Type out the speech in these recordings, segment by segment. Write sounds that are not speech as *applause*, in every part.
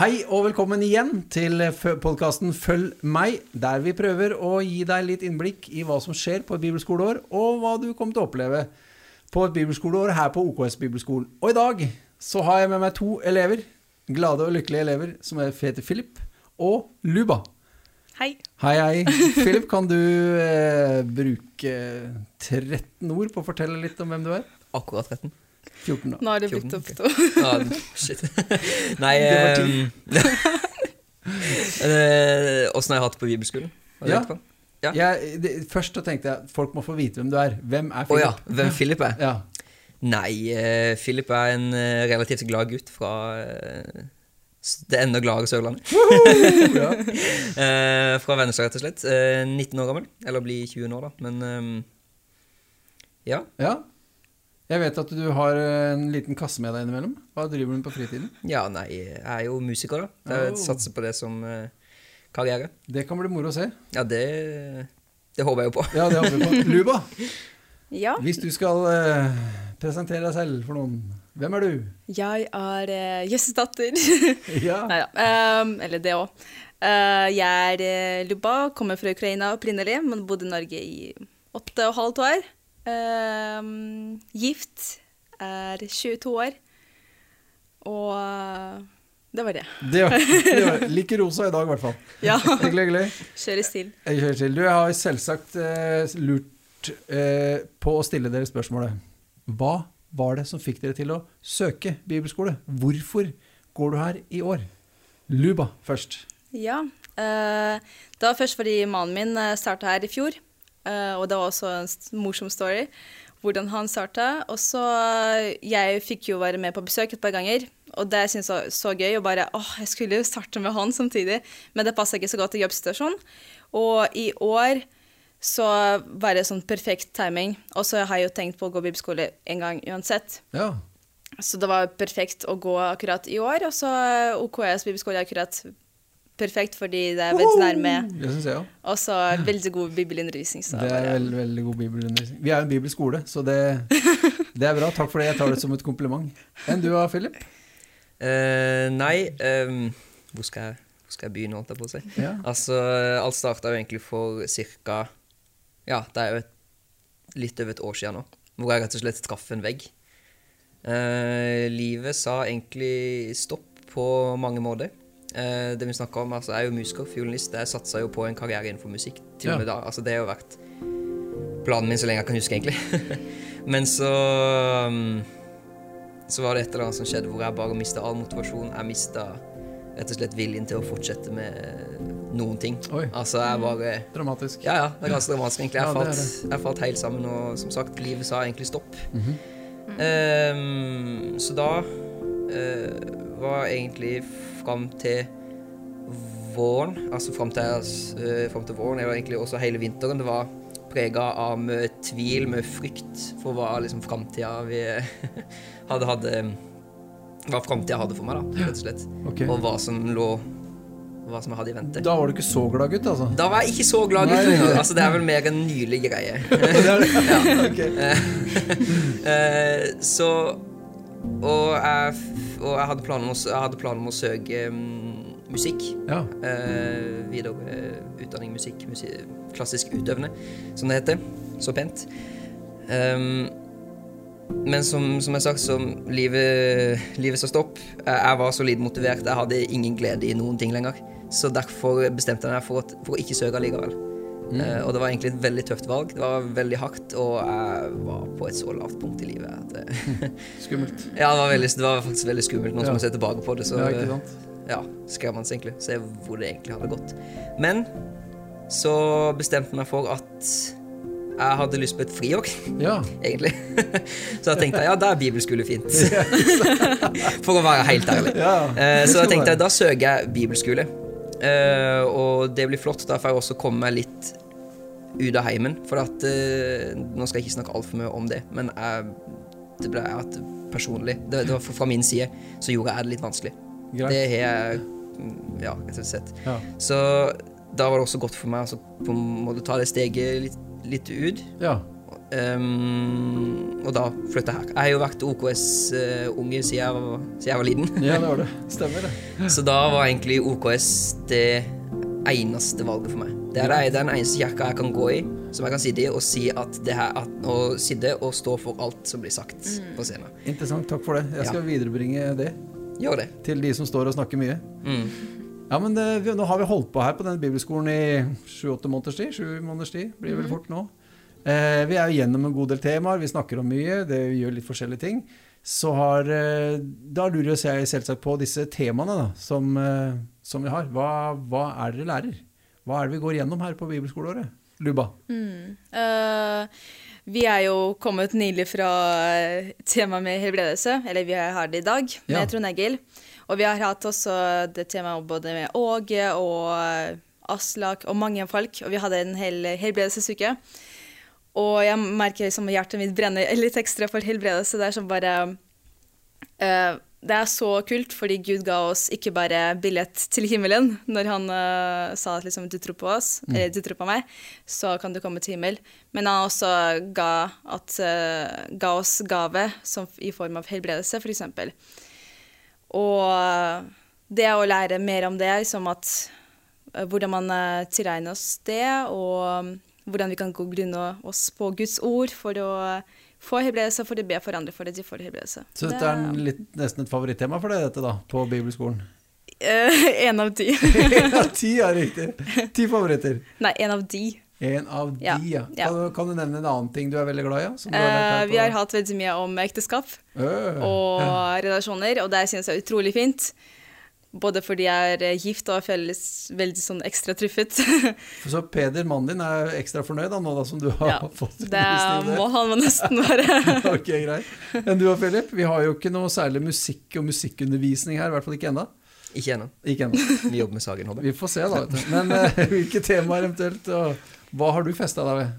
Hei og velkommen igjen til podkasten Følg meg, der vi prøver å gi deg litt innblikk i hva som skjer på et bibelskoleår, og hva du kommer til å oppleve på et bibelskoleår her på OKS bibelskolen. Og i dag så har jeg med meg to elever, glade og lykkelige elever, som heter Philip og Luba. Hei. Hei, hei. Philip, kan du eh, bruke 13 ord på å fortelle litt om hvem du er? Akkurat 13. 14, da. Nå har det blitt opp to. Ja, shit. *laughs* Nei Det var *laughs* eh, Åssen har jeg hatt det på bibelskolen? Ja. Ja. Jeg, det, først så tenkte jeg folk må få vite hvem du er. Hvem er Å ja. Philip? Hvem Philip er? Ja. Nei, uh, Philip er en uh, relativt glad gutt fra uh, det enda gladere Sørlandet. ja. *laughs* Eh, fra Vennesla, rett og slett. Eh, 19 år gammel. Eller blir 20 nå, da. Men um, ja. ja. Jeg vet at du har en liten kasse med deg innimellom. Hva driver du med på fritiden? Ja, nei, jeg er jo musiker, da. Jeg Oh. satser på det som eh, karriere. Det kan bli moro å se. Ja, det, det håper jeg jo på. Ja, det håper vi på. Luba, *laughs* Ja, hvis du skal uh, presentere deg selv for noen, hvem er du? jeg er uh, datter. *laughs* Ja. Nei da. Um, eller det òg. jeg er uh, Luba, kommer fra Ukraina opprinnelig, men bodde i Norge i åtte og et halvt år. Ehm, gift. Er 22 år. Og eh, det var det. Det var, det var Like rosa i dag, i hvert fall. *laughs* Ja. Hyggelig, hyggelig. Kjører stil. Jeg kjører stil. Du, jeg har selvsagt eh, lurt eh, på å stille dere spørsmålet. Hva var det som fikk dere til å søke bibelskole? Hvorfor går du her i år? Luba først. Ja. eh, det var først fordi mannen min starta her i fjor. Eh, og det var også en morsom story hvordan han starta. Og så eh, Jeg fikk jo være med på besøk et par ganger, og det syntes jeg var så gøy. Og bare åh, jeg skulle jo starte med han samtidig, men det passa ikke så godt i jobbsituasjonen. Og i år så var det sånn perfekt timing. Og så har jeg jo tenkt på å gå bibelskole en gang uansett. Ja. Så det var perfekt å gå akkurat i år. Og så eh, OKS bibelskole akkurat perfekt fordi det er veldig nærme. Det syns jeg òg. Og så veldig god bibelundervisning. Så Det er bare- veldig, veldig god bibelundervisning. Vi er jo en bibelskole, så det, det er bra. Takk for det. Jeg tar det som et kompliment. Enn du da, Philip? Uh, nei, um, hvor, skal jeg, hvor skal jeg begynne, holdt jeg på å si? Ja. Altså, alt starta jo egentlig for ca. Ja, det er jo et, litt over et år siden nå. Hvor jeg rett og slett traff en vegg. Uh, livet sa egentlig stopp på mange måter. Eh, det vi snakka om, altså, jeg er jo musiker, fiolinist. Jeg satsa jo på en karriere innenfor musikk. Til Ja. og med da. Altså, det har jo vært planen min så lenge jeg kan huske, egentlig. *laughs* Men så um, Så var det et eller annet som skjedde hvor jeg bare mista all motivasjon. Jeg mista rett og slett viljen til å fortsette med noen ting. Oi. Altså, jeg bare Dramatisk. Ja, ja, det er ganske dramatisk, egentlig. Jeg, Ja, det det. falt, jeg falt helt sammen, og som sagt, livet sa egentlig stopp. Mm -hmm. um, så da uh, var egentlig fram til våren, altså fram til, uh, til våren, eller egentlig også hele vinteren, det var prega av mye tvil, mye frykt for hva liksom framtida vi *laughs* hadde, hadde Hva framtida hadde for meg, da, rett og slett. Okay. Og hva som lå Hva som jeg hadde i vente. Da var du ikke så glad gutt, altså? Da var jeg ikke så glad gutt Nei. *laughs* Altså, det er vel mer en nylig greie. *laughs* ja. Eh, så Og jeg, og jeg hadde planer om å, hadde planer om å søke um, musikk. Ja. Uh, videre utdanning musikk, musikk, klassisk utøvende, som det heter. Så pent. Um, men som, som jeg sagt, som livet, livet sa stopp. Jeg, var så lite motivert. Jeg hadde ingen glede i noen ting lenger. Så derfor bestemte jeg meg for, for å ikke søke allikevel. Eh, og det var egentlig et veldig tøft valg. Det var veldig hardt, og jeg var på et så lavt punkt i livet at det, *laughs* Skummelt. Ja, det var, veldig, det var faktisk veldig skummelt nå Ja. som jeg ser tilbake på det. Så, Ja, ikke sant? ja, skremmende egentlig. Se hvor det egentlig hadde gått. Men så bestemte jeg meg for at jeg hadde lyst på et friår, *laughs* Ja. egentlig. *laughs* så jeg tenkte ja, da er bibelskole fint. for å være helt ærlig. Ja, Eh, så jeg tenkte at da søker jeg bibelskole. Eh, og det blir flott. Da får jeg også komme meg litt ut av heimen. For at eh, Nå skal jeg ikke snakke altfor mye om det, men jeg, det ble at personlig det, det var fra min side så gjorde jeg det litt vanskelig. Greit. Det har jeg mm, ja, rett og slett. Ja. Så da var det også godt for meg å måte ta det steget litt, litt ut. ja. Ehm, og da flytta jeg her. Jeg har jo vært OKS-unge siden, jeg var- siden jeg var liten. Ja, det var det. Stemmer det. *laughs* Så da var egentlig OKS det eneste valget for meg. Det er den eneste kirka jeg kan gå i, som jeg kan sitte i og si at det her at, Og sitte og stå for alt som blir sagt på scenen. Interessant. Takk for det. Jeg skal viderebringe det Gjør det. til de som står og snakker mye. Mm. Ja, men det, vi, Nå har vi holdt på her på denne bibelskolen i sju-åtte måneders tid. Sju måneders tid blir det vel fort nå. Eh, vi er jo gjennom en god del temaer. Vi snakker om mye. Det vi gjør litt forskjellige ting. Så har eh, Da lurer jeg selvsagt på disse temaene da, som, eh, som vi har. Hva, hva er dere lærer? Hva er det vi går gjennom her på bibelskoleåret? Luba? Mm. Uh, vi er jo kommet nylig fra eh, temaet med helbredelse, eller vi har det i dag med Ja. Trond Egil. Og vi har hatt også det temaet både med Åge og eh, Aslak og mange folk, og vi hadde en hel helbredelsesuke. Og jeg merker liksom hjertet mitt brenner *laughs* litt ekstra for helbredelse. Det er sånn bare uh, Det er så kult, fordi Gud ga oss ikke bare billett til himmelen når han uh, sa at liksom, du tror på oss, eller du tror på meg, så kan du komme til himmel. Men han også ga, at, uh, ga oss gave som, i form av helbredelse, f.eks. Og det å lære mer om det, liksom at hvordan man tilegner oss det, og hvordan vi kan gå grunne oss på Guds ord for å få helbredelse, for å be for andre for at de får helbredelse. Så dette er litt, nesten et favorittema for deg, dette da, på bibelskolen? Én En av ti. *laughs* Én av ti er riktig. Ti favoritter. Nei, en av de. En av de, Ja, ja. ja. Kan, du, kan du nevne en annen ting du er veldig glad i? Ja, har Eh, vi har hatt veldig mye om ekteskap Øh, og ja. relasjoner, og det synes jeg er utrolig fint. Både fordi jeg er eh, gift og føles veldig sånn ekstra truffet. Så Peder, mannen din, er ekstra fornøyd da, nå da, som du har Ja, *laughs* fått det undervisning det må han nesten være. *laughs* ok, greit. Enn du og Philip? Vi har jo ikke noe særlig musikk og musikkundervisning her, i hvert fall ikke ennå. Ikke ennå. Ikke ennå. Vi jobber med saken, håper jeg. Vi får se, da. Vet du. Men uh, *laughs* hvilke temaer eventuelt, og hva har du festa deg ved?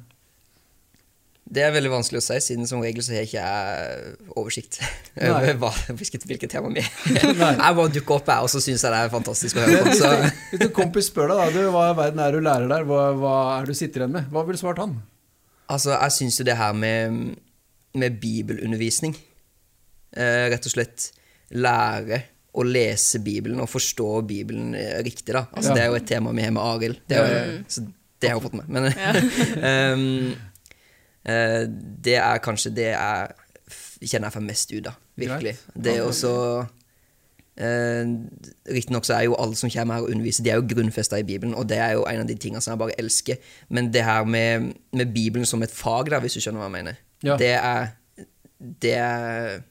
Det er veldig vanskelig å si, siden som regel så har jeg ikke jeg oversikt over hva- hvilket, hvilket tema vi *laughs* er. Jeg bare dukker opp her, og så syns jeg det er fantastisk å høre på. Så, hvis en kompis spør deg da, du, hva i verden er du lærer der, hva, hva er du sitter igjen med? Hva ville du svart han? altså, jeg syns jo det her med, med bibelundervisning eh, Rett og slett lære å lese Bibelen og forstå Bibelen eh, riktig, da. Altså, Ja. Det er jo et tema vi har med Arild. Det, er jo- så det har jeg jo fått med. Men ja. *laughs* eh, det er kanskje det jeg kjenner jeg får mest ut av, virkelig. Det er også Eh, Riktignok så er jo alle som kommer her og underviser, de er jo grunnfesta i Bibelen, og det er jo en av de tingene som jeg bare elsker. Men det her med, med Bibelen som et fag, da, hvis du skjønner hva jeg mener, Ja. det er Det er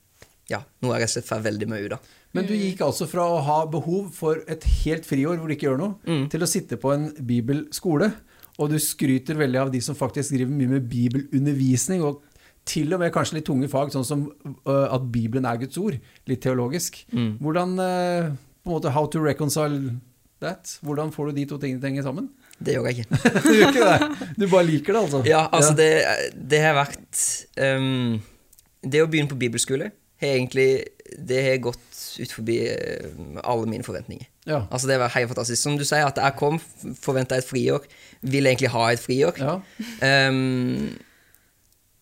ja, noe jeg rett og slett får veldig mye ut av. Men du gikk altså fra å ha behov for et helt friår hvor du ikke gjør noe, Mm. til å sitte på en bibelskole. Og du skryter veldig av de som faktisk driver mye med bibelundervisning, og til og med kanskje litt tunge fag, sånn som uh, at Bibelen er Guds ord. Litt teologisk. Mm. Hvordan uh, på en måte, How to reconcile that? Hvordan får du de to tingene til å henge sammen? Det gjør jeg ikke. *laughs* du gjør ikke det? Du bare liker det, altså? Ja, altså, Det, det har vært um, Det å begynne på bibelskole har egentlig Det har gått ut forbi eh, alle mine forventninger. Ja. Altså Det var helt fantastisk. Som du sier, at jeg kom, forventa et friår, ville egentlig ha et friår. ja. Um,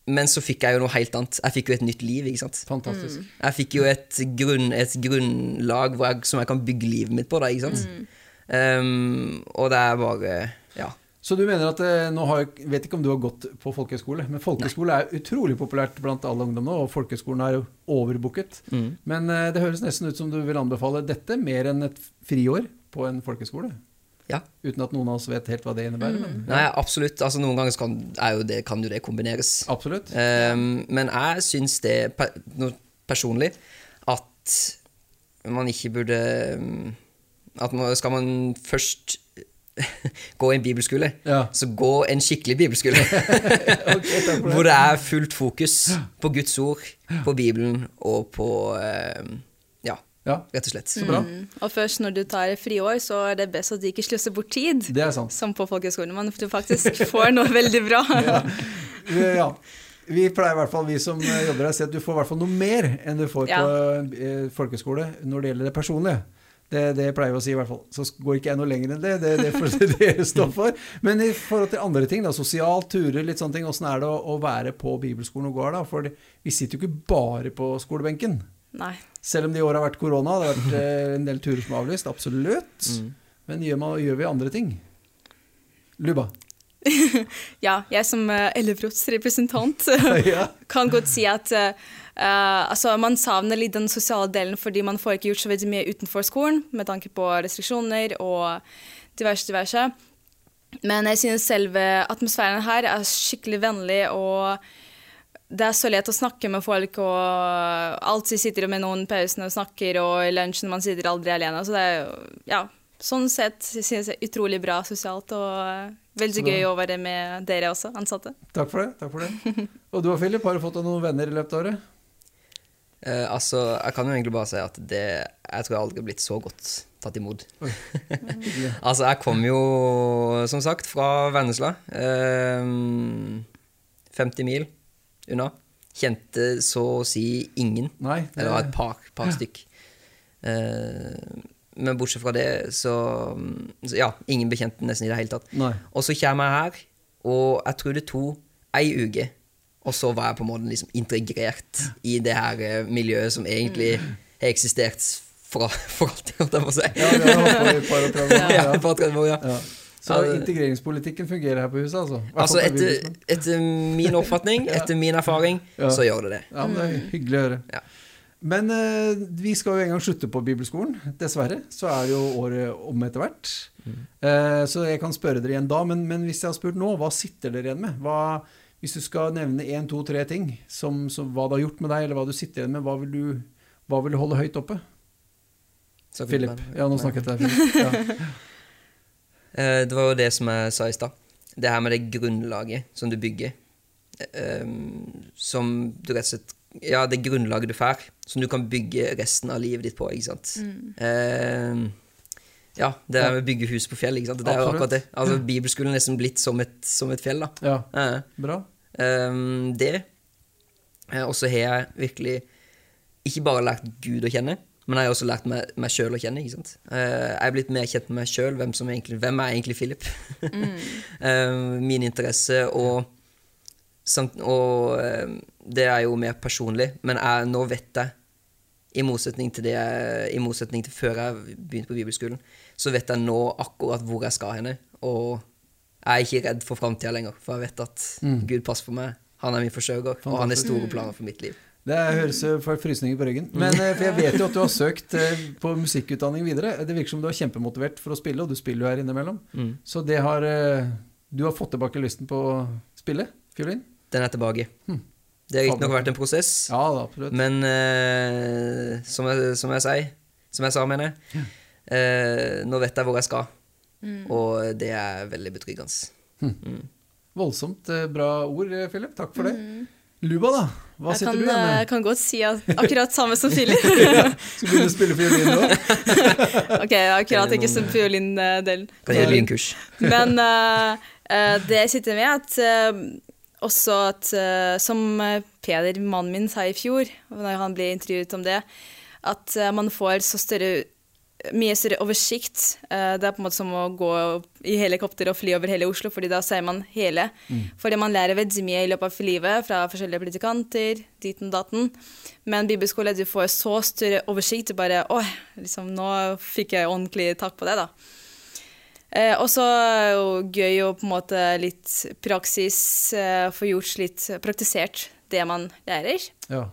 men så fikk jeg jo noe helt annet. Jeg fikk jo et nytt liv. ikke sant? Fantastisk. Jeg fikk jo et, grunn, et grunnlag hvor jeg, som jeg kan bygge livet mitt på. da, ikke sant? Ehm, og det er bare Ja. Så du mener at eh, nå har vet ikke om du har gått på folkehøyskole, men folkehøyskole er utrolig populært blant alle ungdom nå, og folkehøyskolen er jo overbooket. Mm. Men eh, det høres nesten ut som du vil anbefale dette mer enn et friår på en folkehøyskole. Ja. Uten at noen av oss vet helt hva det innebærer. Men, Nei, absolutt. Altså Noen ganger kan, er jo det, kan jo det kombineres. Absolutt. Um, men jeg syns det pe personlig at man ikke burde um, At man, skal man først *laughs* gå i en bibelskole, Ja. så gå en skikkelig bibelskole. *laughs* okay, *laughs* det. Hvor det er fullt fokus på Guds ord, på Bibelen og på ehm, Ja, Ja, rett og slett. så bra. Mm. Og først når du tar friår, så er det best at du ikke sløser bort tid. Det er sant. Som på folkehøyskolen, men du faktisk får noe veldig bra. ja. ja. Vi pleier i hvert fall, vi som eh, jobber her, å si at du får i hvert fall noe mer enn du får Ja. på eh, folkehøyskole når det gjelder det personlige. Det, det pleier vi å si, i hvert fall. Så går ikke jeg noe lenger enn det. Det, det får *laughs* dere stå for. Men i forhold til andre ting, da, sosialt, turer, litt sånne ting, åssen er det å, å være på bibelskolen og gård? da? For vi sitter jo ikke bare på skolebenken. Nei. Selv om det i år har vært korona, det har vært eh, en del turer som er avlyst. Absolutt. Mm. Men gjør, man, gjør vi andre ting? Luba? *laughs* Ja, jeg som uh, elevrådsrepresentant *laughs* *laughs* kan godt si at eh, eh, altså, man savner litt den sosiale delen fordi man får ikke gjort så veldig mye utenfor skolen med tanke på restriksjoner og diverse, diverse. Men jeg synes selve atmosfæren her er skikkelig vennlig, og det er så lett å snakke med folk, og alltid sitter med noen pausen og snakker, og i lunsjen man sitter aldri alene. Så det er ja, sånn sett synes jeg utrolig bra sosialt, og veldig gøy å være med dere også, ansatte. Takk for det. takk for det. *laughs* Og du og Philip, har du fått deg noen venner i løpet av året? Eh, altså, jeg kan jo egentlig bare si at det Jeg tror jeg aldri har blitt så godt tatt imot. *laughs* Altså, jeg kom jo, som sagt, fra Vennesla. Eh, 50 mil unna. Kjente så å si ingen. Nei? det- Eller et par, par stykk. Eh, men bortsett fra det, så, så Ja, ingen bekjente nesten i det hele tatt. Nei. Og så kommer jeg her, og jeg tror det tok ei uke. Og så var jeg på en måte liksom integrert i det her eh, miljøet som egentlig har eksistert for, for alltid, holdt jeg på å si. Ja, vi har holdt på i et par og tretti år. Ja, Ja. år, ja. Ja. Så integreringspolitikken fungerer her på huset, altså? Altså, etter, etter min oppfatning, *laughs* etter min erfaring, Ja. så gjør det det. Ja, men det er hyggelig å høre. Men eh, vi skal jo en gang slutte på bibelskolen. Dessverre. Så er jo året om etter hvert. Eh, så jeg kan spørre dere igjen da, men, men hvis jeg har spurt nå, hva sitter dere igjen med? Hva, hvis du skal nevne én, to, tre ting, som, som, hva det har gjort med deg, eller hva du sitter igjen med, hva vil du, hva vil du holde høyt oppe? Så- Philip. Ja, nå snakket jeg til deg. *laughs* Ja. *laughs* Eh, Det var jo det som jeg sa i stad. Det her med det grunnlaget som du bygger. Um, Som du rett og slett Ja, det grunnlaget du får, som du kan bygge resten av livet ditt på, ikke sant. Eh, Ja, det er med å bygge hus på fjell, ikke sant. Det er jo akkurat det. Altså, Bibelskolen er nesten blitt som et, som et fjell, da. ja, Eh, bra. eh, Det. Eh, Og så har jeg virkelig ikke bare lært Gud å kjenne, men jeg har også lært meg, meg sjøl å kjenne. ikke sant? Eh, jeg er blitt mer kjent med meg sjøl. Hvem, hvem er egentlig Philip? *laughs* Eh, min interesse og samt, Og eh, det er jo mer personlig, men jeg, nå vet jeg i motsetning til det jeg, I motsetning til før jeg begynte på bibelskolen, så vet jeg nå akkurat hvor jeg skal henne. Og jeg er ikke redd for framtida lenger, for jeg vet at Gud passer på meg. Han er min forsørger, og han har store planer for mitt liv. Det høres ut for frysninger på ryggen. Men eh, for jeg vet jo at du har søkt eh, på musikkutdanning videre. Det virker som du er kjempemotivert for å spille, og du spiller jo her innimellom. Så det har eh, Du har fått tilbake lysten på å spille fiolin? Den er tilbake. Det har riktignok vært en prosess, Ja, da, men uh, som, jeg, som jeg sier, som jeg sa, mener jeg, uh, nå vet jeg hvor jeg skal, og det er veldig betryggende. Voldsomt eh, bra ord, eh, Philip. Takk for det. Luba, da? Hva Jeg sitter kan, du igjen med? Jeg kan godt si at akkurat samme som *laughs* Philip. Skal begynne å spille fiolin nå? *laughs* ok, akkurat ikke som fiolindelen. Kan et lynkurs. Men uh, eh, det jeg sitter med, er at eh, også at eh, Som eh, Peder, mannen min, sa i fjor, når han ble intervjuet om det, at eh, man får så større mye større oversikt. Det er på en måte som å gå i helikopter og fly over hele Oslo, fordi da ser man hele. Fordi man lærer veldig mye i løpet av livet fra forskjellige predikanter, diten daten. Men bibelskole, du får så større oversikt. Du bare Å, liksom, nå fikk jeg ordentlig takk på det, da. Eh, og så er det jo gøy å på en måte litt praksis eh, få gjort litt praktisert det man lærer. Ja.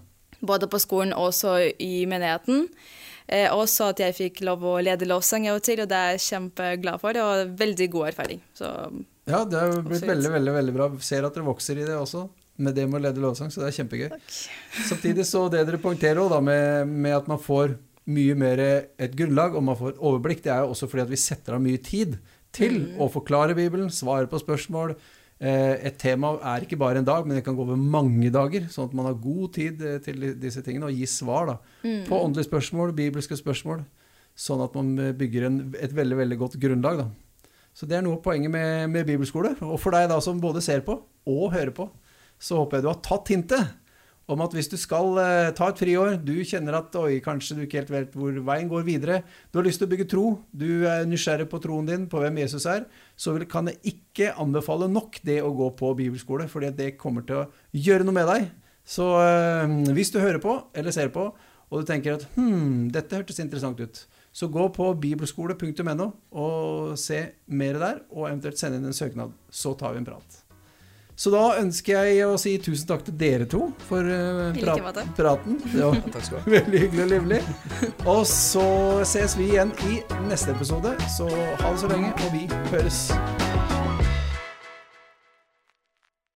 Både på skolen og også i menigheten. Eh, også at jeg fikk lov å lede lovsang av og til, og det er jeg kjempeglad for. Og veldig god erfaring. Så ja, det har blitt veldig, veldig veldig bra. Ser at dere vokser i det også, med det med å lede lovsang, så det er kjempegøy. Samtidig så det dere poengterer òg, da, med, med at man får mye mer et grunnlag, og man får overblikk, det er jo også fordi at vi setter av mye tid til å forklare Bibelen, svare på spørsmål. Eh, Et tema er ikke bare en dag, men det kan gå over mange dager, sånn at man har god tid eh, til disse tingene, og gi svar da, på åndelige spørsmål, bibelske spørsmål, sånn at man eh, bygger en, et veldig, veldig godt grunnlag. da. Så det er noe av poenget med, med bibelskole. Og for deg da som både ser på og hører på, så håper jeg du har tatt hintet. Om at hvis du skal eh, ta et friår, du kjenner at oi, kanskje du ikke helt vet hvor veien går videre, du har lyst til å bygge tro, du er nysgjerrig på troen din, på hvem Jesus er, så kan jeg ikke anbefale nok det å gå på bibelskole, fordi det kommer til å gjøre noe med deg. Så eh, hvis du hører på eller ser på, og du tenker at hm, dette hørtes interessant ut, så gå på bibelskole.no og se mer der, og eventuelt sende inn en søknad. Så tar vi en prat. Så da ønsker jeg å si tusen takk til dere to for uh, prat praten. *laughs* Det var Takk skal du ha. *laughs* veldig hyggelig og livlig. Og så ses vi igjen i neste episode. Så ha det så lenge, og vi høres.